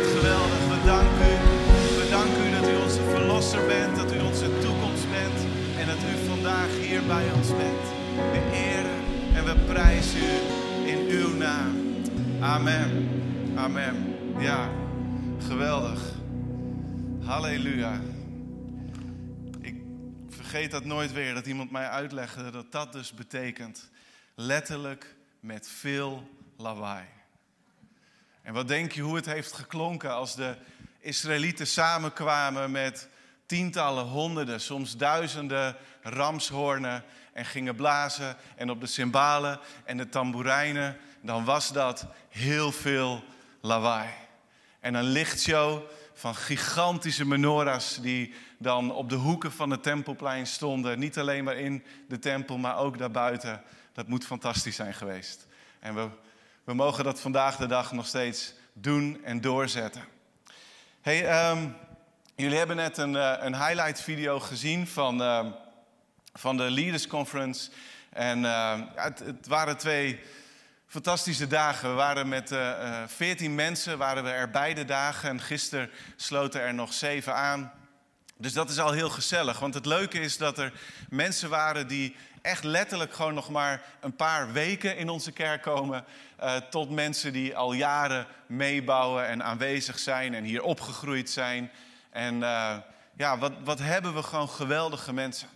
geweldig. We danken u. We danken u dat u onze verlosser bent, dat u onze toekomst bent en dat u vandaag hier bij ons bent. We eren en we prijzen u in uw naam. Amen. Amen. Ja, geweldig. Halleluja. Ik vergeet dat nooit weer, dat iemand mij uitlegde dat dat dus betekent letterlijk met veel lawaai. En wat denk je hoe het heeft geklonken als de Israëlieten samenkwamen met tientallen, honderden, soms duizenden ramshoornen en gingen blazen en op de cymbalen en de tamboerijnen, dan was dat heel veel lawaai. En een lichtshow van gigantische menorahs die dan op de hoeken van het tempelplein stonden. Niet alleen maar in de tempel, maar ook daarbuiten. Dat moet fantastisch zijn geweest. En we, we mogen dat vandaag de dag nog steeds doen en doorzetten. Hey, ehm, jullie hebben net een, uh, een highlight video gezien van, uh, van de Leaders Conference. En ja, het, het, waren twee fantastische dagen. We waren met veertien mensen, waren we er beide dagen. En gisteren sloten er nog zeven aan. Dus dat is al heel gezellig. Want het leuke is dat er mensen waren die echt letterlijk gewoon nog maar een paar weken in onze kerk komen. Uh, tot mensen die al jaren meebouwen en aanwezig zijn en hier opgegroeid zijn. En uh, ja, wat, wat hebben we gewoon geweldige mensen.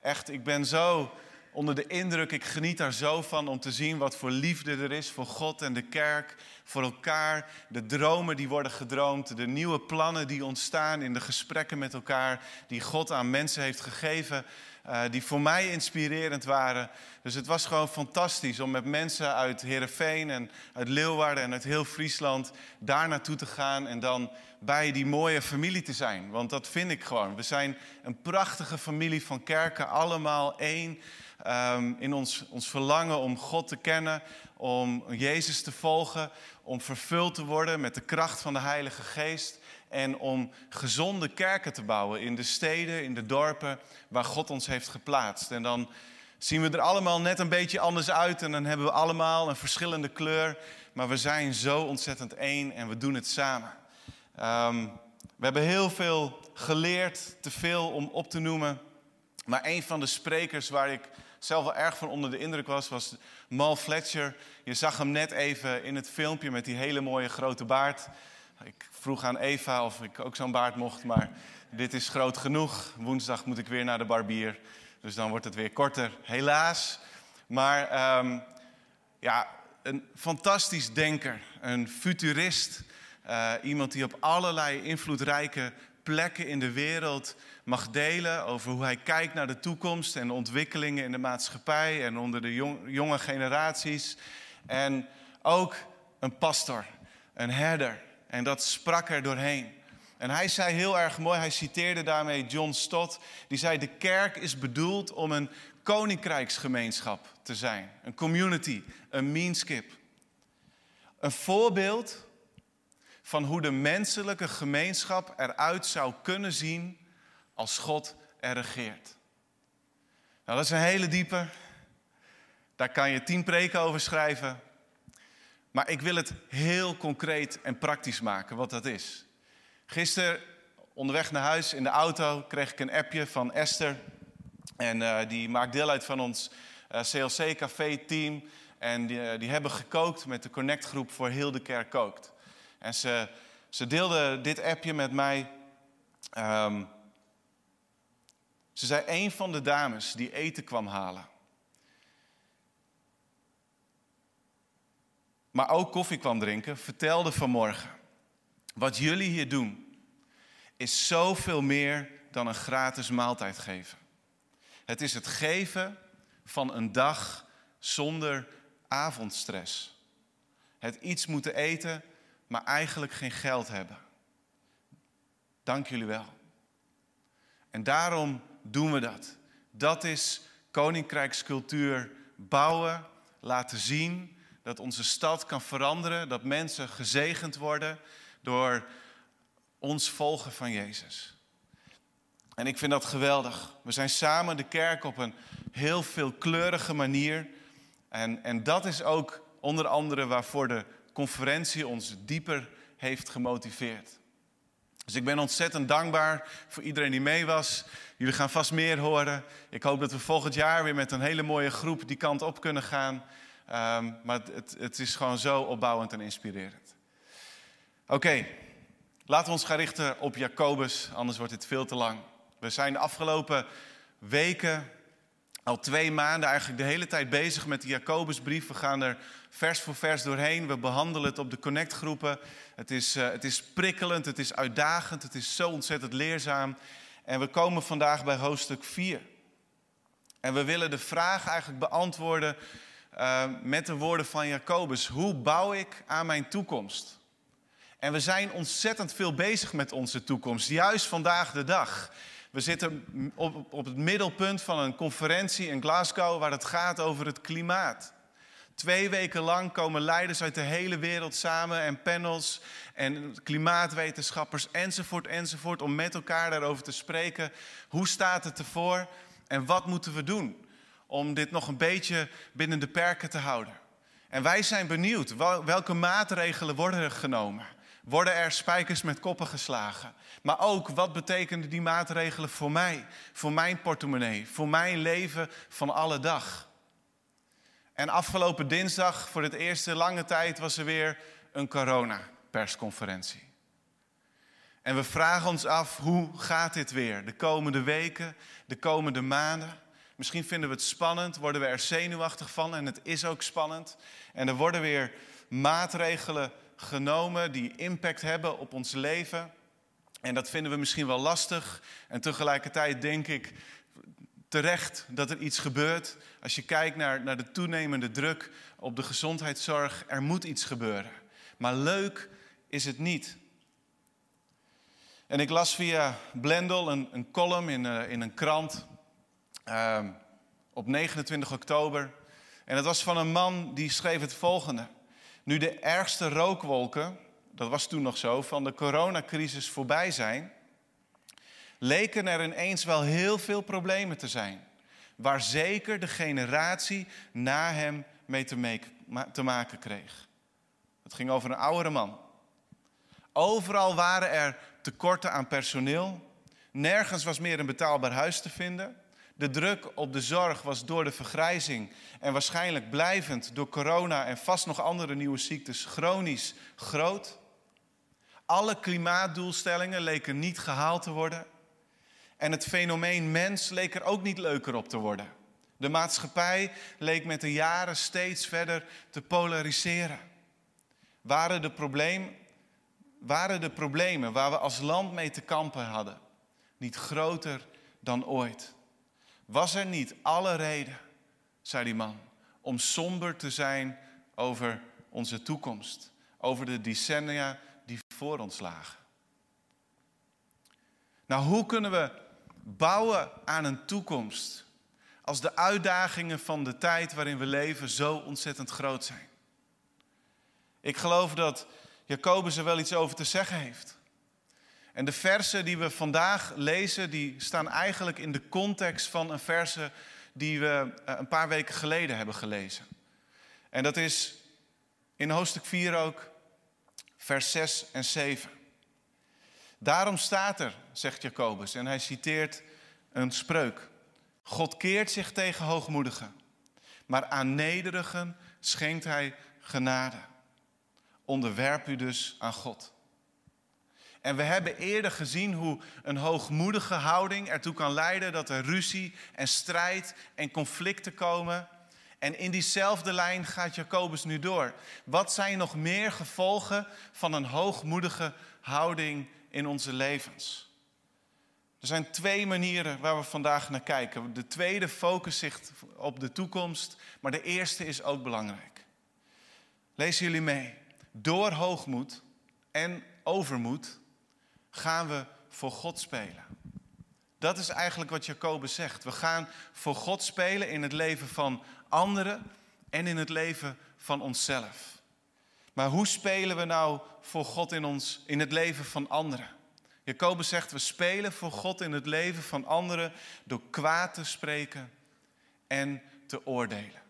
Echt, ik ben zo onder de indruk, ik geniet daar zo van om te zien wat voor liefde er is voor God en de kerk, voor elkaar. De dromen die worden gedroomd, de nieuwe plannen die ontstaan in de gesprekken met elkaar, die God aan mensen heeft gegeven. Uh, die voor mij inspirerend waren. Dus het was gewoon fantastisch om met mensen uit Heerenveen en uit Leeuwarden en uit heel Friesland daar naartoe te gaan en dan bij die mooie familie te zijn. Want dat vind ik gewoon. We zijn een prachtige familie van kerken, allemaal één. Um, in ons, ons verlangen om God te kennen, om Jezus te volgen, om vervuld te worden met de kracht van de Heilige Geest en om gezonde kerken te bouwen in de steden, in de dorpen waar God ons heeft geplaatst. En dan zien we er allemaal net een beetje anders uit en dan hebben we allemaal een verschillende kleur, maar we zijn zo ontzettend één en we doen het samen. Um, we hebben heel veel geleerd, te veel om op te noemen. Maar een van de sprekers waar ik zelf wel erg van onder de indruk was, was Mal Fletcher. Je zag hem net even in het filmpje met die hele mooie grote baard. Ik vroeg aan Eva of ik ook zo'n baard mocht, maar dit is groot genoeg. Woensdag moet ik weer naar de barbier, dus dan wordt het weer korter, helaas. Maar um, ja, een fantastisch denker, een futurist. Uh, iemand die op allerlei invloedrijke plekken in de wereld mag delen over hoe hij kijkt naar de toekomst en ontwikkelingen in de maatschappij en onder de jong, jonge generaties. En ook een pastor, een herder. En dat sprak er doorheen. En hij zei heel erg mooi, hij citeerde daarmee John Stott, die zei: De kerk is bedoeld om een koninkrijksgemeenschap te zijn, een community, een meanskip. Een voorbeeld van hoe de menselijke gemeenschap eruit zou kunnen zien als God er regeert. Nou, dat is een hele diepe. Daar kan je tien preken over schrijven. Maar ik wil het heel concreet en praktisch maken wat dat is. Gisteren onderweg naar huis in de auto kreeg ik een appje van Esther. En uh, die maakt deel uit van ons uh, CLC Café team. En die, uh, die, hebben gekookt met de Connect groep voor heel de kerk kookt. En ze, ze deelde dit appje met mij. Um, ze zei een van de dames die eten kwam halen. Maar ook koffie kwam drinken, vertelde vanmorgen. Wat jullie hier doen, is zoveel meer dan een gratis maaltijd geven. Het is het geven van een dag zonder avondstress. Het iets moeten eten, maar eigenlijk geen geld hebben. Dank jullie wel. En daarom doen we dat. Dat is koninkrijkscultuur bouwen, laten zien dat onze stad kan veranderen, dat mensen gezegend worden door ons volgen van Jezus. En ik vind dat geweldig. We zijn samen de kerk op een heel veelkleurige manier. En, en dat is ook onder andere waarvoor de conferentie ons dieper heeft gemotiveerd. Dus ik ben ontzettend dankbaar voor iedereen die mee was. Jullie gaan vast meer horen. Ik hoop dat we volgend jaar weer met een hele mooie groep die kant op kunnen gaan. Um, maar het, het, is gewoon zo opbouwend en inspirerend. Oké, laten we ons gaan richten op Jacobus, anders wordt dit veel te lang. We zijn de afgelopen weken, al twee maanden, eigenlijk de hele tijd bezig met de Jacobusbrief. We gaan er vers voor vers doorheen. We behandelen het op de connectgroepen. Het is, uh, het is prikkelend, het is uitdagend, het is zo ontzettend leerzaam. En we komen vandaag bij hoofdstuk 4. En we willen de vraag eigenlijk beantwoorden uh, met de woorden van Jacobus. Hoe bouw ik aan mijn toekomst? En we zijn ontzettend veel bezig met onze toekomst, juist vandaag de dag. We zitten op, op het middelpunt van een conferentie in Glasgow waar het gaat over het klimaat. Twee weken lang komen leiders uit de hele wereld samen en panels en klimaatwetenschappers enzovoort enzovoort om met elkaar daarover te spreken. Hoe staat het ervoor en wat moeten we doen om dit nog een beetje binnen de perken te houden? En wij zijn benieuwd, welke maatregelen worden er genomen? Worden er spijkers met koppen geslagen? Maar ook, wat betekenen die maatregelen voor mij, voor mijn portemonnee, voor mijn leven van alle dag? En afgelopen dinsdag, voor het eerste lange tijd, was er weer een corona-persconferentie. En we vragen ons af, hoe gaat dit weer? De komende weken, de komende maanden. Misschien vinden we het spannend, worden we er zenuwachtig van en het is ook spannend. En er worden weer maatregelen genomen die impact hebben op ons leven. En dat vinden we misschien wel lastig. En tegelijkertijd denk ik terecht dat er iets gebeurt. Als je kijkt naar, naar de toenemende druk op de gezondheidszorg, er moet iets gebeuren. Maar leuk is het niet. En ik las via Blendel een, een column in, uh, in een krant uh, op 29 oktober. En dat was van een man die schreef het volgende. Nu de ergste rookwolken, dat was toen nog zo, van de coronacrisis voorbij zijn, leken er ineens wel heel veel problemen te zijn. Waar zeker de generatie na hem mee te maken kreeg. Het ging over een oudere man. Overal waren er tekorten aan personeel. Nergens was meer een betaalbaar huis te vinden. De druk op de zorg was door de vergrijzing en waarschijnlijk blijvend door corona en vast nog andere nieuwe ziektes chronisch groot. Alle klimaatdoelstellingen leken niet gehaald te worden. En het fenomeen mens leek er ook niet leuker op te worden. De maatschappij leek met de jaren steeds verder te polariseren. Waren de, probleem, waren de problemen waar we als land mee te kampen hadden niet groter dan ooit? Was er niet alle reden, zei die man, om somber te zijn over onze toekomst, over de decennia die voor ons lagen? Nou, hoe kunnen we bouwen aan een toekomst als de uitdagingen van de tijd waarin we leven zo ontzettend groot zijn? Ik geloof dat Jacobus er wel iets over te zeggen heeft. En de versen die we vandaag lezen, die staan eigenlijk in de context van een verse die we eh, een paar weken geleden hebben gelezen. En dat is in hoofdstuk 4 ook, vers 6 en 7. Daarom staat er, zegt Jacobus, en hij citeert een spreuk. God keert zich tegen hoogmoedigen, maar aan nederigen schenkt hij genade. Onderwerp u dus aan God. En we hebben eerder gezien hoe een hoogmoedige houding ertoe kan leiden dat er ruzie en strijd en conflicten komen. En in diezelfde lijn gaat Jacobus nu door. Wat zijn nog meer gevolgen van een hoogmoedige houding in onze levens? Er zijn twee manieren waar we vandaag naar kijken. De tweede focust zich op de toekomst, maar de eerste is ook belangrijk. Lezen jullie mee. Door hoogmoed en overmoed gaan we voor God spelen. Dat is eigenlijk wat Jacobus zegt. We gaan voor God spelen in het leven van anderen en in het leven van onszelf. Maar hoe spelen we nou voor God in, ons, in het leven van anderen? Jacobus zegt, we spelen voor God in het leven van anderen door kwaad te spreken en te oordelen.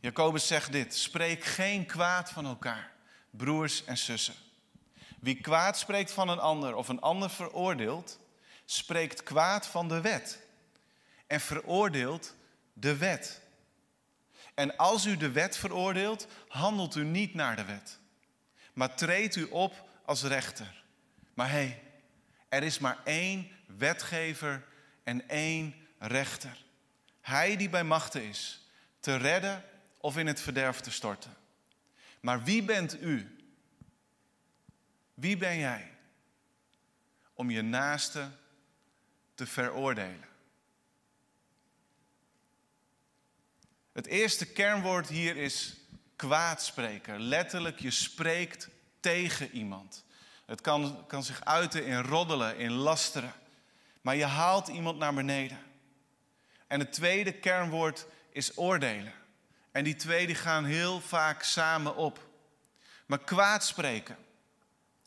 Jacobus zegt dit, spreek geen kwaad van elkaar, broers en zussen. Wie kwaad spreekt van een ander of een ander veroordeelt, spreekt kwaad van de wet en veroordeelt de wet. En als u de wet veroordeelt, handelt u niet naar de wet, maar treedt u op als rechter. Maar hé, hey, er is maar één wetgever en één rechter. Hij die bij machten is, te redden of in het verderf te storten. Maar wie bent u? Wie ben jij om je naaste te veroordelen? Het eerste kernwoord hier is kwaadspreker. Letterlijk, je spreekt tegen iemand. Het kan, kan zich uiten in roddelen, in lasteren. Maar je haalt iemand naar beneden. En het tweede kernwoord is oordelen. En die twee die gaan heel vaak samen op. Maar kwaadspreken.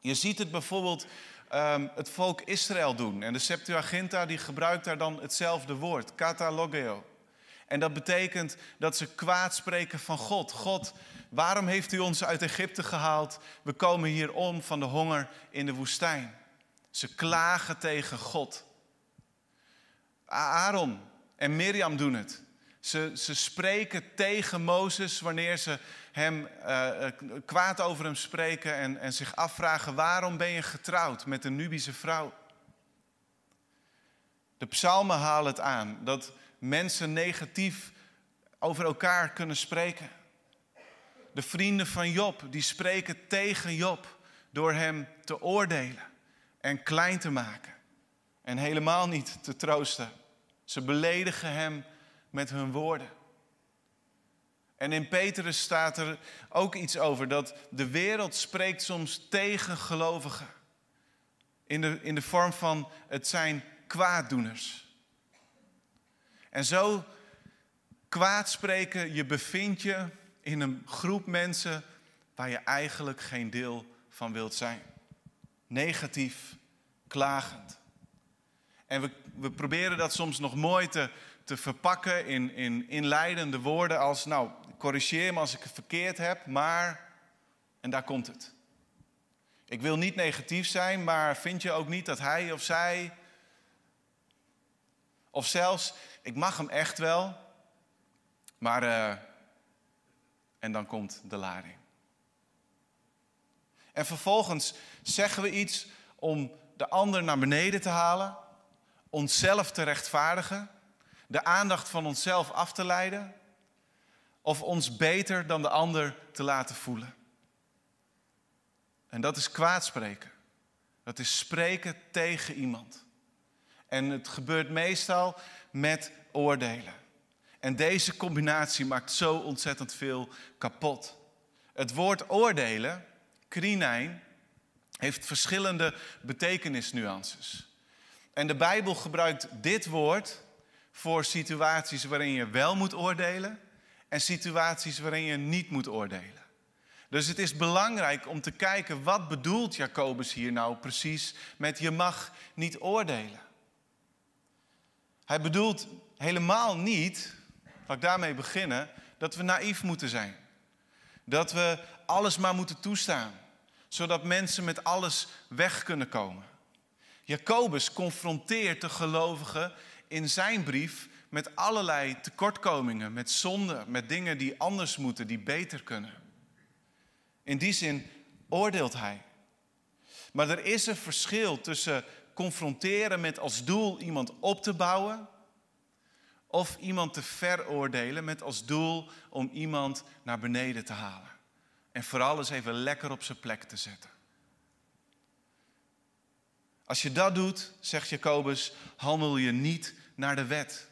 Je ziet het bijvoorbeeld um, het volk Israël doen. En de Septuaginta die gebruikt daar dan hetzelfde woord, katalogeo. En dat betekent dat ze kwaad spreken van God. God, waarom heeft u ons uit Egypte gehaald? We komen hier om van de honger in de woestijn. Ze klagen tegen God. Aaron en Mirjam doen het. Ze, ze spreken tegen Mozes wanneer ze hem uh, kwaad over hem spreken en, en zich afvragen: waarom ben je getrouwd met een Nubische vrouw? De psalmen halen het aan dat mensen negatief over elkaar kunnen spreken. De vrienden van Job, die spreken tegen Job door hem te oordelen en klein te maken en helemaal niet te troosten. Ze beledigen hem met hun woorden. En in Petrus staat er ook iets over dat de wereld spreekt soms tegen gelovigen. In de, in de vorm van het zijn kwaaddoeners. En zo kwaad spreken, je bevindt je in een groep mensen waar je eigenlijk geen deel van wilt zijn. Negatief, klagend. En we, we proberen dat soms nog mooi te, te verpakken in, in inleidende woorden als, nou, corrigeer me als ik het verkeerd heb, maar, en daar komt het. Ik wil niet negatief zijn, maar vind je ook niet dat hij of zij, of zelfs, ik mag hem echt wel, maar, uh, en dan komt de lading. En vervolgens zeggen we iets om de ander naar beneden te halen, onszelf te rechtvaardigen, de aandacht van onszelf af te leiden of ons beter dan de ander te laten voelen. En dat is kwaadspreken. Dat is spreken tegen iemand. En het gebeurt meestal met oordelen. En deze combinatie maakt zo ontzettend veel kapot. Het woord oordelen, krinijn, heeft verschillende betekenisnuances. En de Bijbel gebruikt dit woord voor situaties waarin je wel moet oordelen en situaties waarin je niet moet oordelen. Dus het is belangrijk om te kijken wat bedoelt Jacobus hier nou precies met je mag niet oordelen. Hij bedoelt helemaal niet, laat ik daarmee beginnen, dat we naïef moeten zijn. Dat we alles maar moeten toestaan, zodat mensen met alles weg kunnen komen. Jacobus confronteert de gelovigen in zijn brief met allerlei tekortkomingen, met zonden, met dingen die anders moeten, die beter kunnen. In die zin oordeelt hij. Maar er is een verschil tussen confronteren met als doel iemand op te bouwen of iemand te veroordelen met als doel om iemand naar beneden te halen. En vooral eens even lekker op zijn plek te zetten. Als je dat doet, zegt Jacobus, handel je niet naar de wet.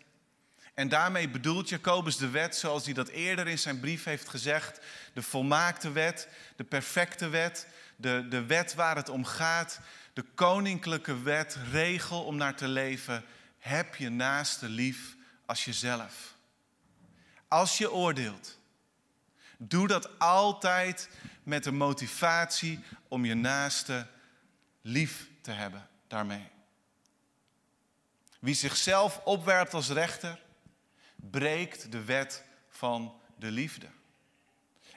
En daarmee bedoelt Jacobus de wet zoals hij dat eerder in zijn brief heeft gezegd. De volmaakte wet, de perfecte wet, de, de wet waar het om gaat. De koninklijke wet, regel om naar te leven. Heb je naaste lief als jezelf. Als je oordeelt, doe dat altijd met de motivatie om je naaste lief te hebben daarmee. Wie zichzelf opwerpt als rechter, breekt de wet van de liefde.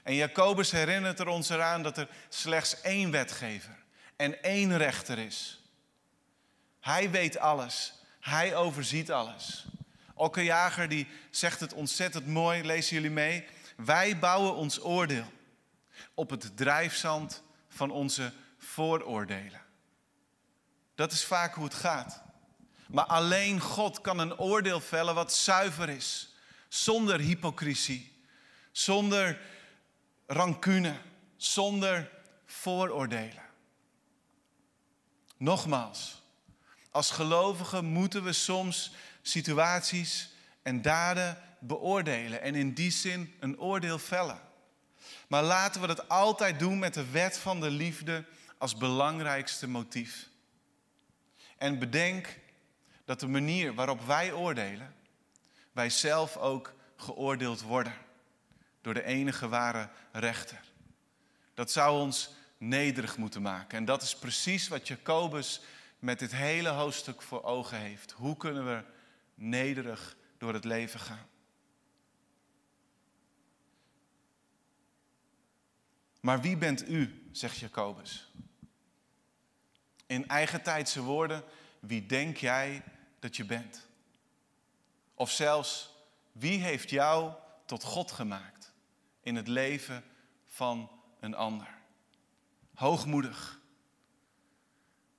En Jacobus herinnert er ons eraan dat er slechts één wetgever en één rechter is. Hij weet alles. Hij overziet alles. Elke jager die zegt het ontzettend mooi, lezen jullie mee. Wij bouwen ons oordeel op het drijfzand van onze vooroordelen. Dat is vaak hoe het gaat. Maar alleen God kan een oordeel vellen wat zuiver is, zonder hypocrisie, zonder rancune, zonder vooroordelen. Nogmaals, als gelovigen moeten we soms situaties en daden beoordelen en in die zin een oordeel vellen. Maar laten we dat altijd doen met de wet van de liefde als belangrijkste motief. En bedenk dat de manier waarop wij oordelen, wij zelf ook geoordeeld worden door de enige ware rechter. Dat zou ons nederig moeten maken. En dat is precies wat Jacobus met dit hele hoofdstuk voor ogen heeft. Hoe kunnen we nederig door het leven gaan? Maar wie bent u, zegt Jacobus. In eigen tijdse woorden, wie denk jij dat je bent? Of zelfs, wie heeft jou tot God gemaakt in het leven van een ander? Hoogmoedig.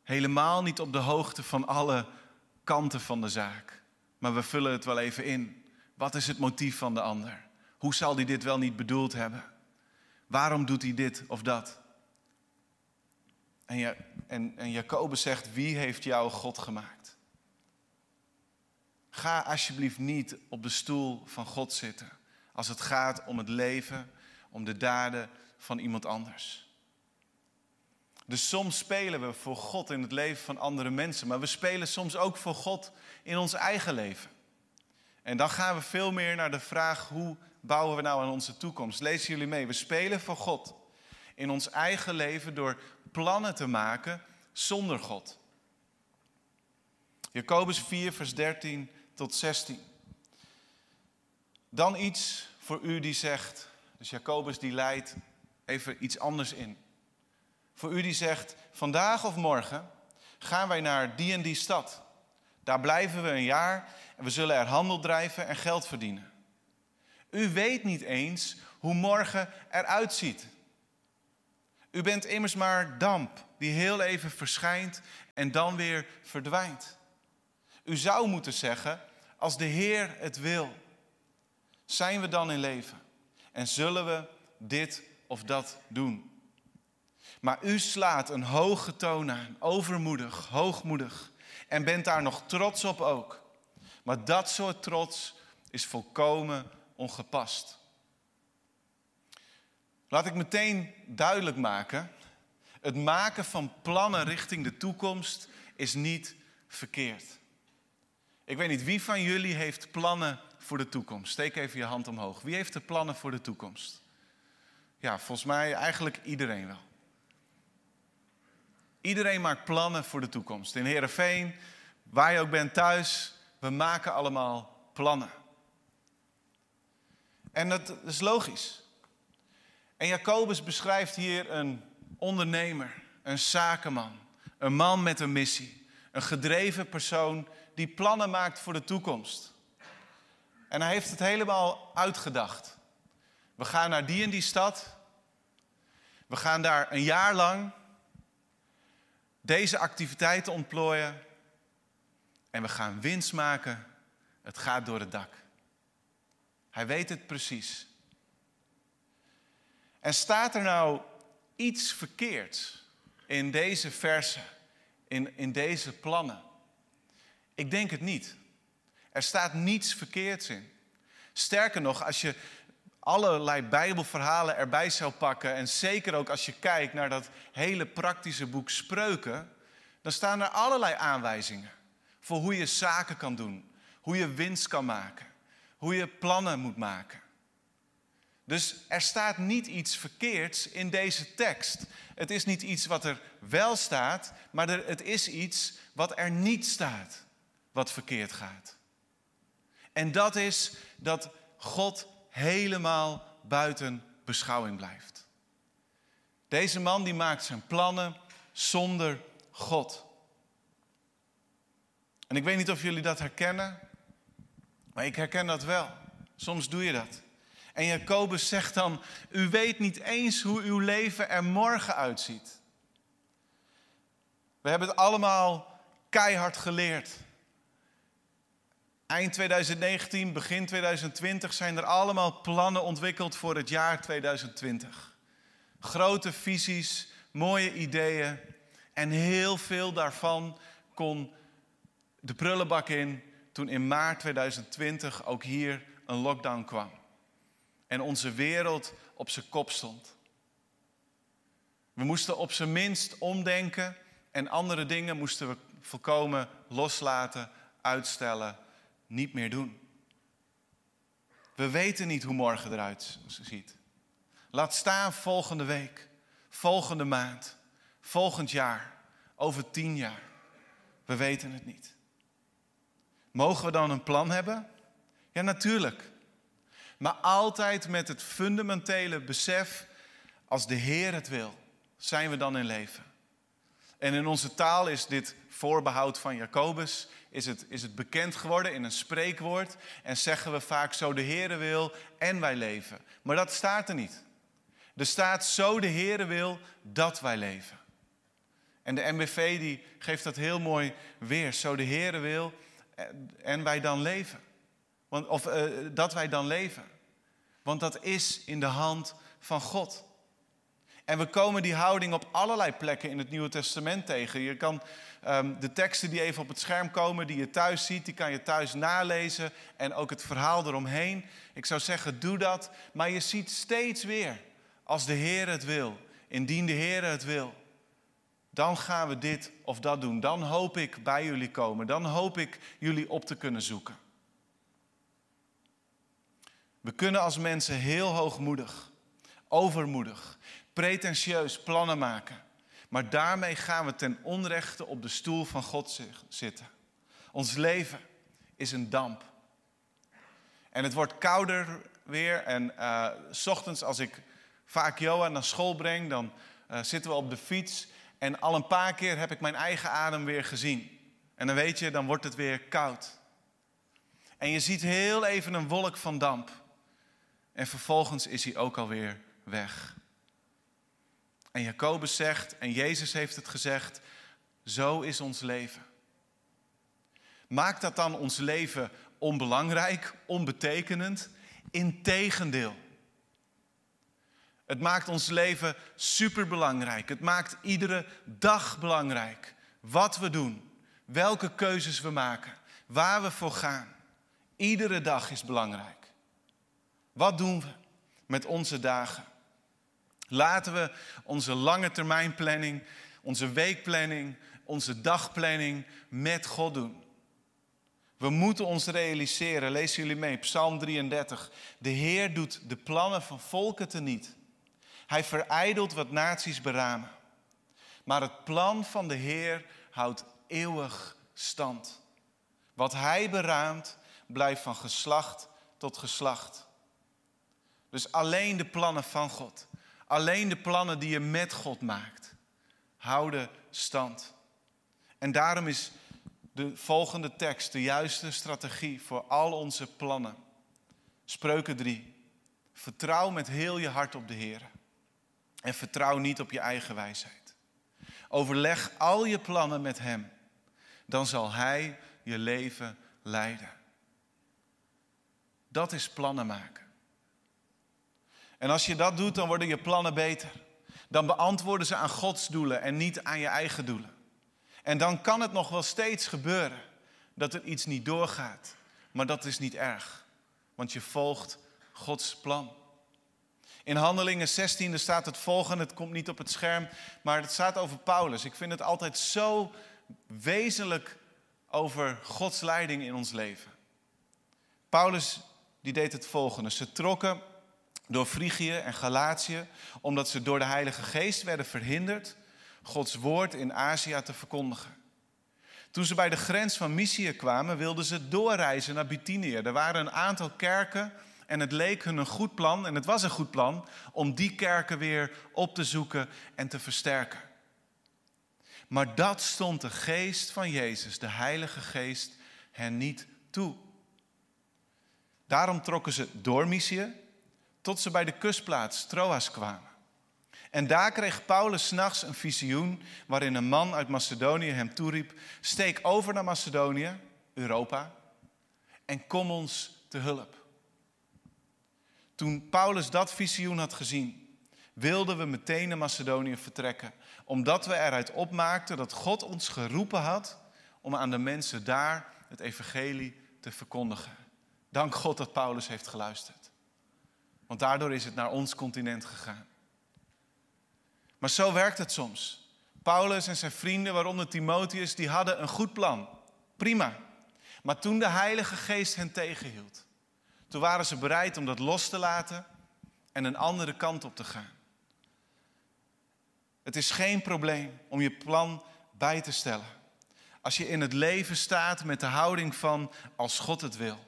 Helemaal niet op de hoogte van alle kanten van de zaak. Maar we vullen het wel even in. Wat is het motief van de ander? Hoe zal hij dit wel niet bedoeld hebben? Waarom doet hij dit of dat? En, ja, en, Jacobus zegt, wie heeft jou God gemaakt? Ga alsjeblieft niet op de stoel van God zitten als het gaat om het leven, om de daden van iemand anders. Dus soms spelen we voor God in het leven van andere mensen, maar we spelen soms ook voor God in ons eigen leven. En dan gaan we veel meer naar de vraag: hoe bouwen we nou aan onze toekomst? Lezen jullie mee? We spelen voor God in ons eigen leven door plannen te maken zonder God. Jacobus 4, vers 13 tot 16. Dan iets voor u die zegt, dus Jacobus die leidt even iets anders in. Voor u die zegt, vandaag of morgen gaan wij naar die en die stad. Daar blijven we een jaar en we zullen er handel drijven en geld verdienen. U weet niet eens hoe morgen eruit ziet. U bent immers maar damp die heel even verschijnt en dan weer verdwijnt. U zou moeten zeggen, als de Heer het wil, zijn we dan in leven en zullen we dit of dat doen. Maar u slaat een hoge toon aan, overmoedig, hoogmoedig, en bent daar nog trots op ook. Maar dat soort trots is volkomen ongepast. Laat ik meteen duidelijk maken: het maken van plannen richting de toekomst is niet verkeerd. Ik weet niet wie van jullie heeft plannen voor de toekomst. Steek even je hand omhoog. Wie heeft er plannen voor de toekomst? Ja, volgens mij eigenlijk iedereen wel. Iedereen maakt plannen voor de toekomst. In Heerenveen, waar je ook bent thuis, we maken allemaal plannen. En dat is logisch. En Jacobus beschrijft hier een ondernemer, een zakenman, een man met een missie, een gedreven persoon die plannen maakt voor de toekomst. En hij heeft het helemaal uitgedacht. We gaan naar die en die stad. We gaan daar een jaar lang deze activiteiten ontplooien. En we gaan winst maken. Het gaat door het dak. Hij weet het precies. En staat er nou iets verkeerds in deze versen, in, in deze plannen? Ik denk het niet. Er staat niets verkeerds in. Sterker nog, als je allerlei Bijbelverhalen erbij zou pakken, en zeker ook als je kijkt naar dat hele praktische boek Spreuken, dan staan er allerlei aanwijzingen voor hoe je zaken kan doen, hoe je winst kan maken, hoe je plannen moet maken. Dus er staat niet iets verkeerds in deze tekst. Het is niet iets wat er wel staat, maar er, het is iets wat er niet staat, wat verkeerd gaat. En dat is dat God helemaal buiten beschouwing blijft. Deze man die maakt zijn plannen zonder God. En ik weet niet of jullie dat herkennen, maar ik herken dat wel. Soms doe je dat. En Jacobus zegt dan: U weet niet eens hoe uw leven er morgen uitziet. We hebben het allemaal keihard geleerd. Eind 2019, begin 2020 zijn er allemaal plannen ontwikkeld voor het jaar 2020. Grote visies, mooie ideeën. En heel veel daarvan kon de prullenbak in toen in maart 2020 ook hier een lockdown kwam. En onze wereld op zijn kop stond. We moesten op zijn minst omdenken en andere dingen moesten we volkomen loslaten, uitstellen, niet meer doen. We weten niet hoe morgen eruit ziet. Laat staan volgende week, volgende maand, volgend jaar, over tien jaar. We weten het niet. Mogen we dan een plan hebben? Ja, natuurlijk. Maar altijd met het fundamentele besef, als de Heer het wil, zijn we dan in leven. En in onze taal is dit voorbehoud van Jacobus, is het, is het bekend geworden in een spreekwoord. En zeggen we vaak zo de Heere wil en wij leven. Maar dat staat er niet. Er staat zo de Heere wil dat wij leven. En de MBV die geeft dat heel mooi weer. Zo de Heere wil en wij dan leven. Of uh, dat wij dan leven. Want dat is in de hand van God. En we komen die houding op allerlei plekken in het Nieuwe Testament tegen. Je kan um, de teksten die even op het scherm komen, die je thuis ziet, die kan je thuis nalezen. En ook het verhaal eromheen. Ik zou zeggen, doe dat. Maar je ziet steeds weer, als de Heer het wil, indien de Heer het wil, dan gaan we dit of dat doen. Dan hoop ik bij jullie komen. Dan hoop ik jullie op te kunnen zoeken. We kunnen als mensen heel hoogmoedig, overmoedig, pretentieus plannen maken. Maar daarmee gaan we ten onrechte op de stoel van God zitten. Ons leven is een damp. En het wordt kouder weer. En uh, s ochtends als ik vaak Johan naar school breng, dan uh, zitten we op de fiets. En al een paar keer heb ik mijn eigen adem weer gezien. En dan weet je, dan wordt het weer koud. En je ziet heel even een wolk van damp. En vervolgens is hij ook alweer weg. En Jacobus zegt, en Jezus heeft het gezegd, zo is ons leven. Maakt dat dan ons leven onbelangrijk, onbetekenend? Integendeel. Het maakt ons leven superbelangrijk. Het maakt iedere dag belangrijk. Wat we doen, welke keuzes we maken, waar we voor gaan. Iedere dag is belangrijk. Wat doen we met onze dagen? Laten we onze lange termijn planning, onze weekplanning, onze dagplanning met God doen. We moeten ons realiseren, lezen jullie mee, Psalm 33. De Heer doet de plannen van volken teniet. Hij verijdelt wat naties beramen. Maar het plan van de Heer houdt eeuwig stand. Wat Hij beraamt, blijft van geslacht tot geslacht. Dus alleen de plannen van God, alleen de plannen die je met God maakt, houden stand. En daarom is de volgende tekst de juiste strategie voor al onze plannen. Spreuken 3. Vertrouw met heel je hart op de Heer. En vertrouw niet op je eigen wijsheid. Overleg al je plannen met Hem. Dan zal Hij je leven leiden. Dat is plannen maken. En als je dat doet, dan worden je plannen beter. Dan beantwoorden ze aan Gods doelen en niet aan je eigen doelen. En dan kan het nog wel steeds gebeuren dat er iets niet doorgaat. Maar dat is niet erg, want je volgt Gods plan. In Handelingen 16 staat het volgende, het komt niet op het scherm, maar het staat over Paulus. Ik vind het altijd zo wezenlijk over Gods leiding in ons leven. Paulus die deed het volgende. Ze trokken door Frigië en Galatië, omdat ze door de Heilige Geest werden verhinderd Gods woord in Azië te verkondigen. Toen ze bij de grens van Mysië kwamen, wilden ze doorreizen naar Bithynië. Er waren een aantal kerken En het leek hun een goed plan, en het was een goed plan, om die kerken weer op te zoeken en te versterken. Maar dat stond de geest van Jezus, de Heilige Geest, hen niet toe. Daarom trokken ze door Mysië tot ze bij de kustplaats Troas kwamen. En daar kreeg Paulus s'nachts een visioen waarin een man uit Macedonië hem toeriep: Steek over naar Macedonië, Europa, en kom ons te hulp. Toen Paulus dat visioen had gezien, wilden we meteen naar Macedonië vertrekken, omdat we eruit opmaakten dat God ons geroepen had om aan de mensen daar het evangelie te verkondigen. Dank God dat Paulus heeft geluisterd. Want daardoor is het naar ons continent gegaan. Maar zo werkt het soms. Paulus en zijn vrienden, waaronder Timotheus, die hadden een goed plan. Prima. Maar toen de Heilige Geest hen tegenhield, toen waren ze bereid om dat los te laten en een andere kant op te gaan. Het is geen probleem om je plan bij te stellen. Als je in het leven staat met de houding van als God het wil.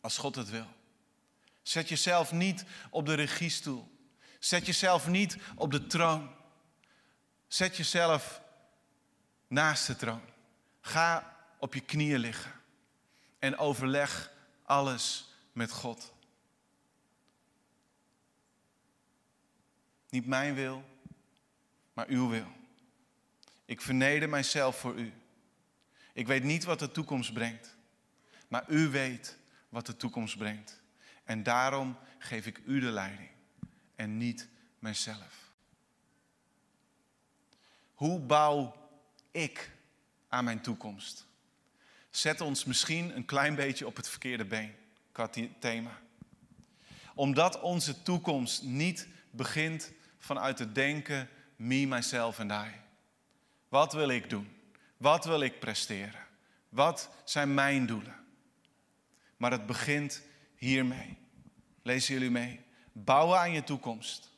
Als God het wil. Zet jezelf niet op de regiestoel. Zet jezelf niet op de troon. Zet jezelf naast de troon. Ga op je knieën liggen en overleg alles met God. Niet mijn wil, maar uw wil. Ik verneder mijzelf voor u. Ik weet niet wat de toekomst brengt, maar u weet wat de toekomst brengt. En daarom geef ik u de leiding en niet mijzelf. Hoe bouw ik aan mijn toekomst? Zet ons misschien een klein beetje op het verkeerde been qua thema. Omdat onze toekomst niet begint vanuit het denken me, myself en I. Wat wil ik doen? Wat wil ik presteren? Wat zijn mijn doelen? Maar het begint hiermee. Lezen jullie mee? Bouwen aan je toekomst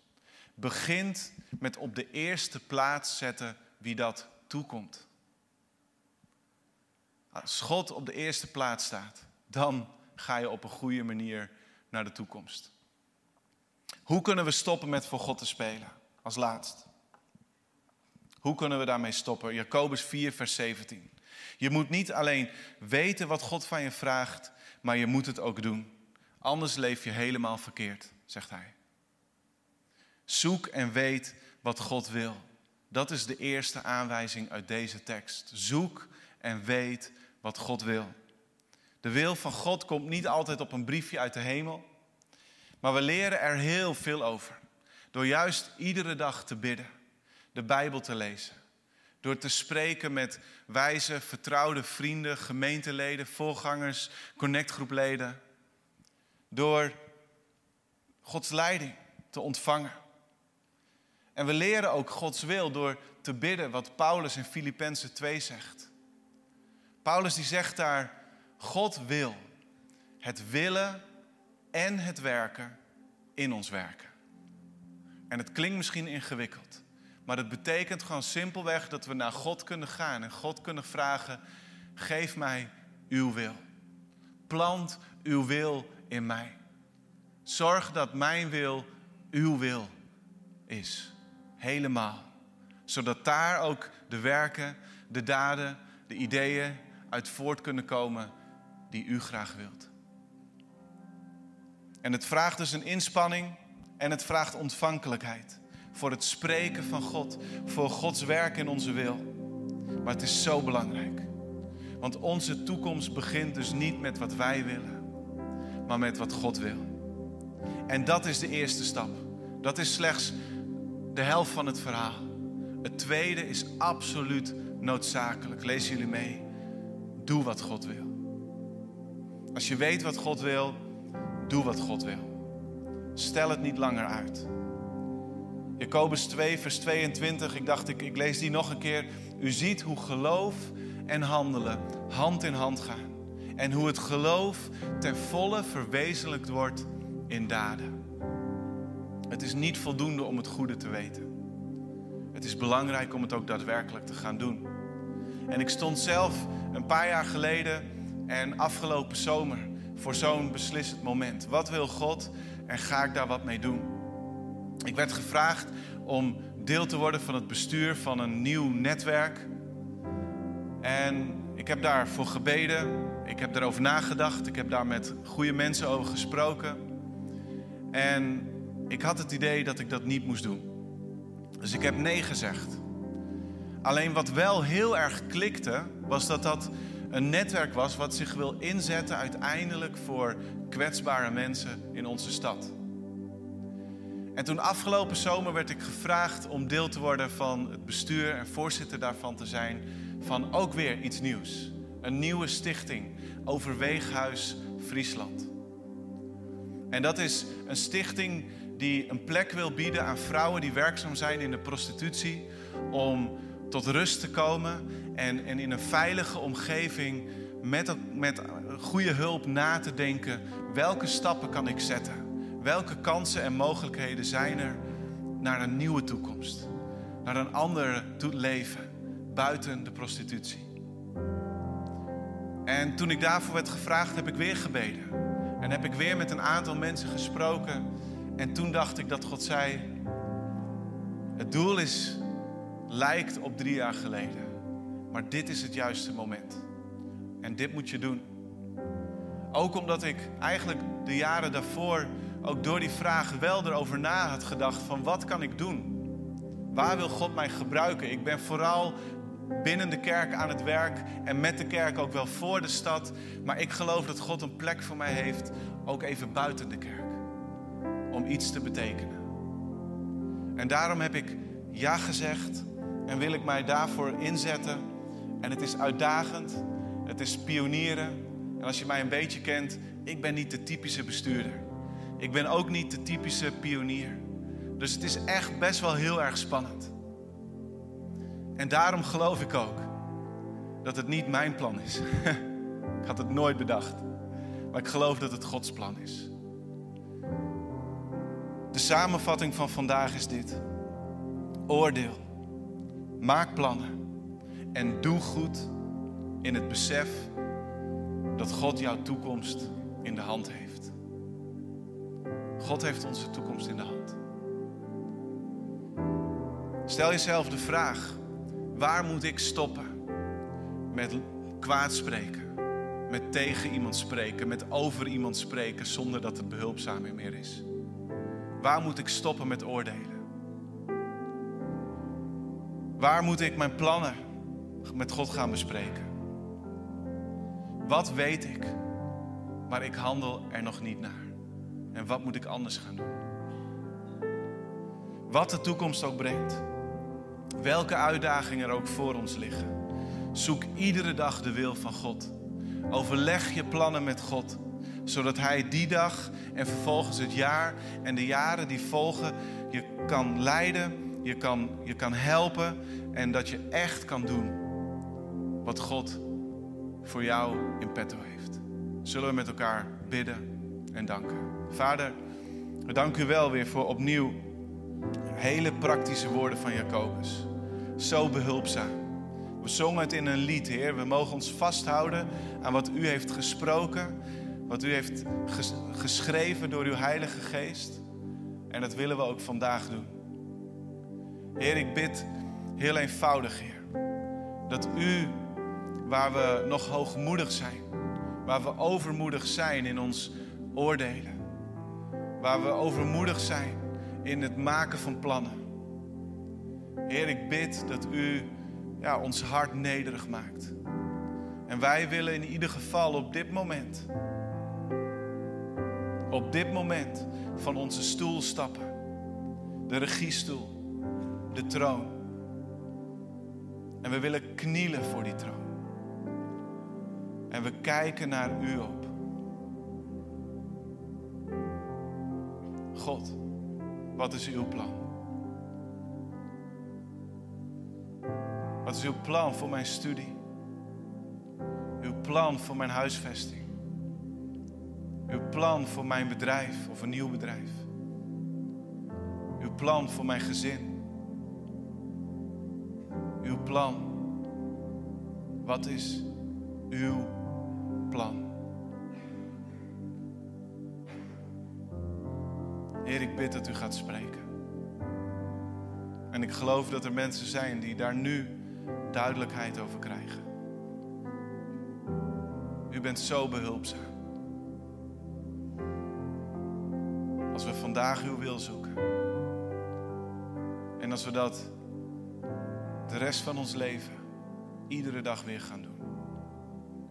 begint met op de eerste plaats zetten wie dat toekomt. Als God op de eerste plaats staat, dan ga je op een goede manier naar de toekomst. Hoe kunnen we stoppen met voor God te spelen? Als laatst. Hoe kunnen we daarmee stoppen? Jacobus 4, vers 17. Je moet niet alleen weten wat God van je vraagt, maar je moet het ook doen. Anders leef je helemaal verkeerd, zegt hij. Zoek en weet wat God wil. Dat is de eerste aanwijzing uit deze tekst. Zoek en weet wat God wil. De wil van God komt niet altijd op een briefje uit de hemel, maar we leren er heel veel over. Door juist iedere dag te bidden, de Bijbel te lezen, door te spreken met wijze, vertrouwde vrienden, gemeenteleden, voorgangers, connectgroepleden, door Gods leiding te ontvangen. En we leren ook Gods wil door te bidden wat Paulus in Filippenzen 2 zegt. Paulus die zegt daar, God wil het willen en het werken in ons werken. En het klinkt misschien ingewikkeld, maar het betekent gewoon simpelweg dat we naar God kunnen gaan en God kunnen vragen, geef mij uw wil. Plant uw wil in mij. Zorg dat mijn wil uw wil is. Helemaal. Zodat daar ook de werken, de daden, de ideeën uit voort kunnen komen die u graag wilt. En het vraagt dus een inspanning en het vraagt ontvankelijkheid voor het spreken van God, voor Gods werk in onze wil. Maar het is zo belangrijk. Want onze toekomst begint dus niet met wat wij willen, maar met wat God wil. En dat is de eerste stap. Dat is slechts de helft van het verhaal. Het tweede is absoluut noodzakelijk. Lees jullie mee. Doe wat God wil. Als je weet wat God wil, doe wat God wil. Stel het niet langer uit. Jacobus 2, vers 22. Ik dacht, ik, ik lees die nog een keer. U ziet hoe geloof en handelen hand in hand gaan. En hoe het geloof ten volle verwezenlijkt wordt in daden. Het is niet voldoende om het goede te weten. Het is belangrijk om het ook daadwerkelijk te gaan doen. En ik stond zelf een paar jaar geleden en afgelopen zomer voor zo'n beslissend moment? Wat wil God en ga ik daar wat mee doen? Ik werd gevraagd om deel te worden van het bestuur van een nieuw netwerk. En ik heb daarvoor gebeden. Ik heb daarover nagedacht. Ik heb daar met goede mensen over gesproken. En ik had het idee dat ik dat niet moest doen. Dus ik heb nee gezegd. Alleen wat wel heel erg klikte, was dat dat een netwerk was wat zich wil inzetten uiteindelijk voor kwetsbare mensen in onze stad. En toen afgelopen zomer werd ik gevraagd om deel te worden van het bestuur en voorzitter daarvan te zijn van ook weer iets nieuws. Een nieuwe stichting, Overweeghuis Friesland. En dat is een stichting die een plek wil bieden aan vrouwen die werkzaam zijn in de prostitutie om tot rust te komen en, en in een veilige omgeving met, met goede hulp na te denken welke stappen kan ik zetten? Welke kansen en mogelijkheden zijn er naar een nieuwe toekomst? Naar een ander leven buiten de prostitutie. En toen ik daarvoor werd gevraagd, heb ik weer gebeden. En heb ik weer met een aantal mensen gesproken. En toen dacht ik dat God zei: Het doel is, lijkt op drie jaar geleden. Maar dit is het juiste moment. En dit moet je doen. Ook omdat ik eigenlijk de jaren daarvoor ook door die vraag wel erover na had gedacht van wat kan ik doen? Waar wil God mij gebruiken? Ik ben vooral binnen de kerk aan het werk en met de kerk ook wel voor de stad. Maar ik geloof dat God een plek voor mij heeft, ook even buiten de kerk. Om iets te betekenen. En daarom heb ik ja gezegd en wil ik mij daarvoor inzetten. En het is uitdagend, het is pionieren. En als je mij een beetje kent, ik ben niet de typische bestuurder. Ik ben ook niet de typische pionier. Dus het is echt best wel heel erg spannend. En daarom geloof ik ook dat het niet mijn plan is. ik had het nooit bedacht. Maar ik geloof dat het Gods plan is. De samenvatting van vandaag is dit. Oordeel. Maak plannen. En doe goed in het besef dat God jouw toekomst in de hand heeft. God heeft onze toekomst in de hand. Stel jezelf de vraag: waar moet ik stoppen met kwaad spreken, met tegen iemand spreken, met over iemand spreken zonder dat het behulpzaam meer is? Waar moet ik stoppen met oordelen? Waar moet ik mijn plannen met God gaan bespreken? Wat weet ik, maar ik handel er nog niet naar? En wat moet ik anders gaan doen? Wat de toekomst ook brengt, welke uitdagingen er ook voor ons liggen, zoek iedere dag de wil van God. Overleg je plannen met God, zodat Hij die dag en vervolgens het jaar en de jaren die volgen je kan leiden, je kan, je kan helpen en dat je echt kan doen wat God voor jou in petto heeft. Zullen we met elkaar bidden en danken. Vader, we danken u wel weer voor opnieuw hele praktische woorden van Jacobus. Zo behulpzaam. We zongen het in een lied, Heer. We mogen ons vasthouden aan wat u heeft gesproken, wat u heeft geschreven door uw Heilige Geest. En dat willen we ook vandaag doen. Heer, ik bid heel eenvoudig, Heer, dat u, waar we nog hoogmoedig zijn, waar we overmoedig zijn in ons oordelen, waar we overmoedig zijn in het maken van plannen. Heer, ik bid dat u ja, ons hart nederig maakt. En wij willen in ieder geval op dit moment, op dit moment van onze stoel stappen. De regiestoel, de troon. En we willen knielen voor die troon. En we kijken naar u op. God, wat is uw plan? Wat is uw plan voor mijn studie? Uw plan voor mijn huisvesting? Uw plan voor mijn bedrijf of een nieuw bedrijf? Uw plan voor mijn gezin? Uw plan? Wat is uw plan? Heer, ik bid dat u gaat spreken. En ik geloof dat er mensen zijn die daar nu duidelijkheid over krijgen. U bent zo behulpzaam. Als we vandaag uw wil zoeken. En als we dat de rest van ons leven iedere dag weer gaan doen.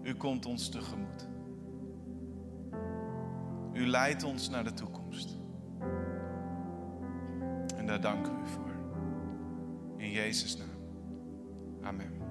U komt ons tegemoet. U leidt ons naar de toekomst. En daar danken we u voor. In Jezus' naam. Amen.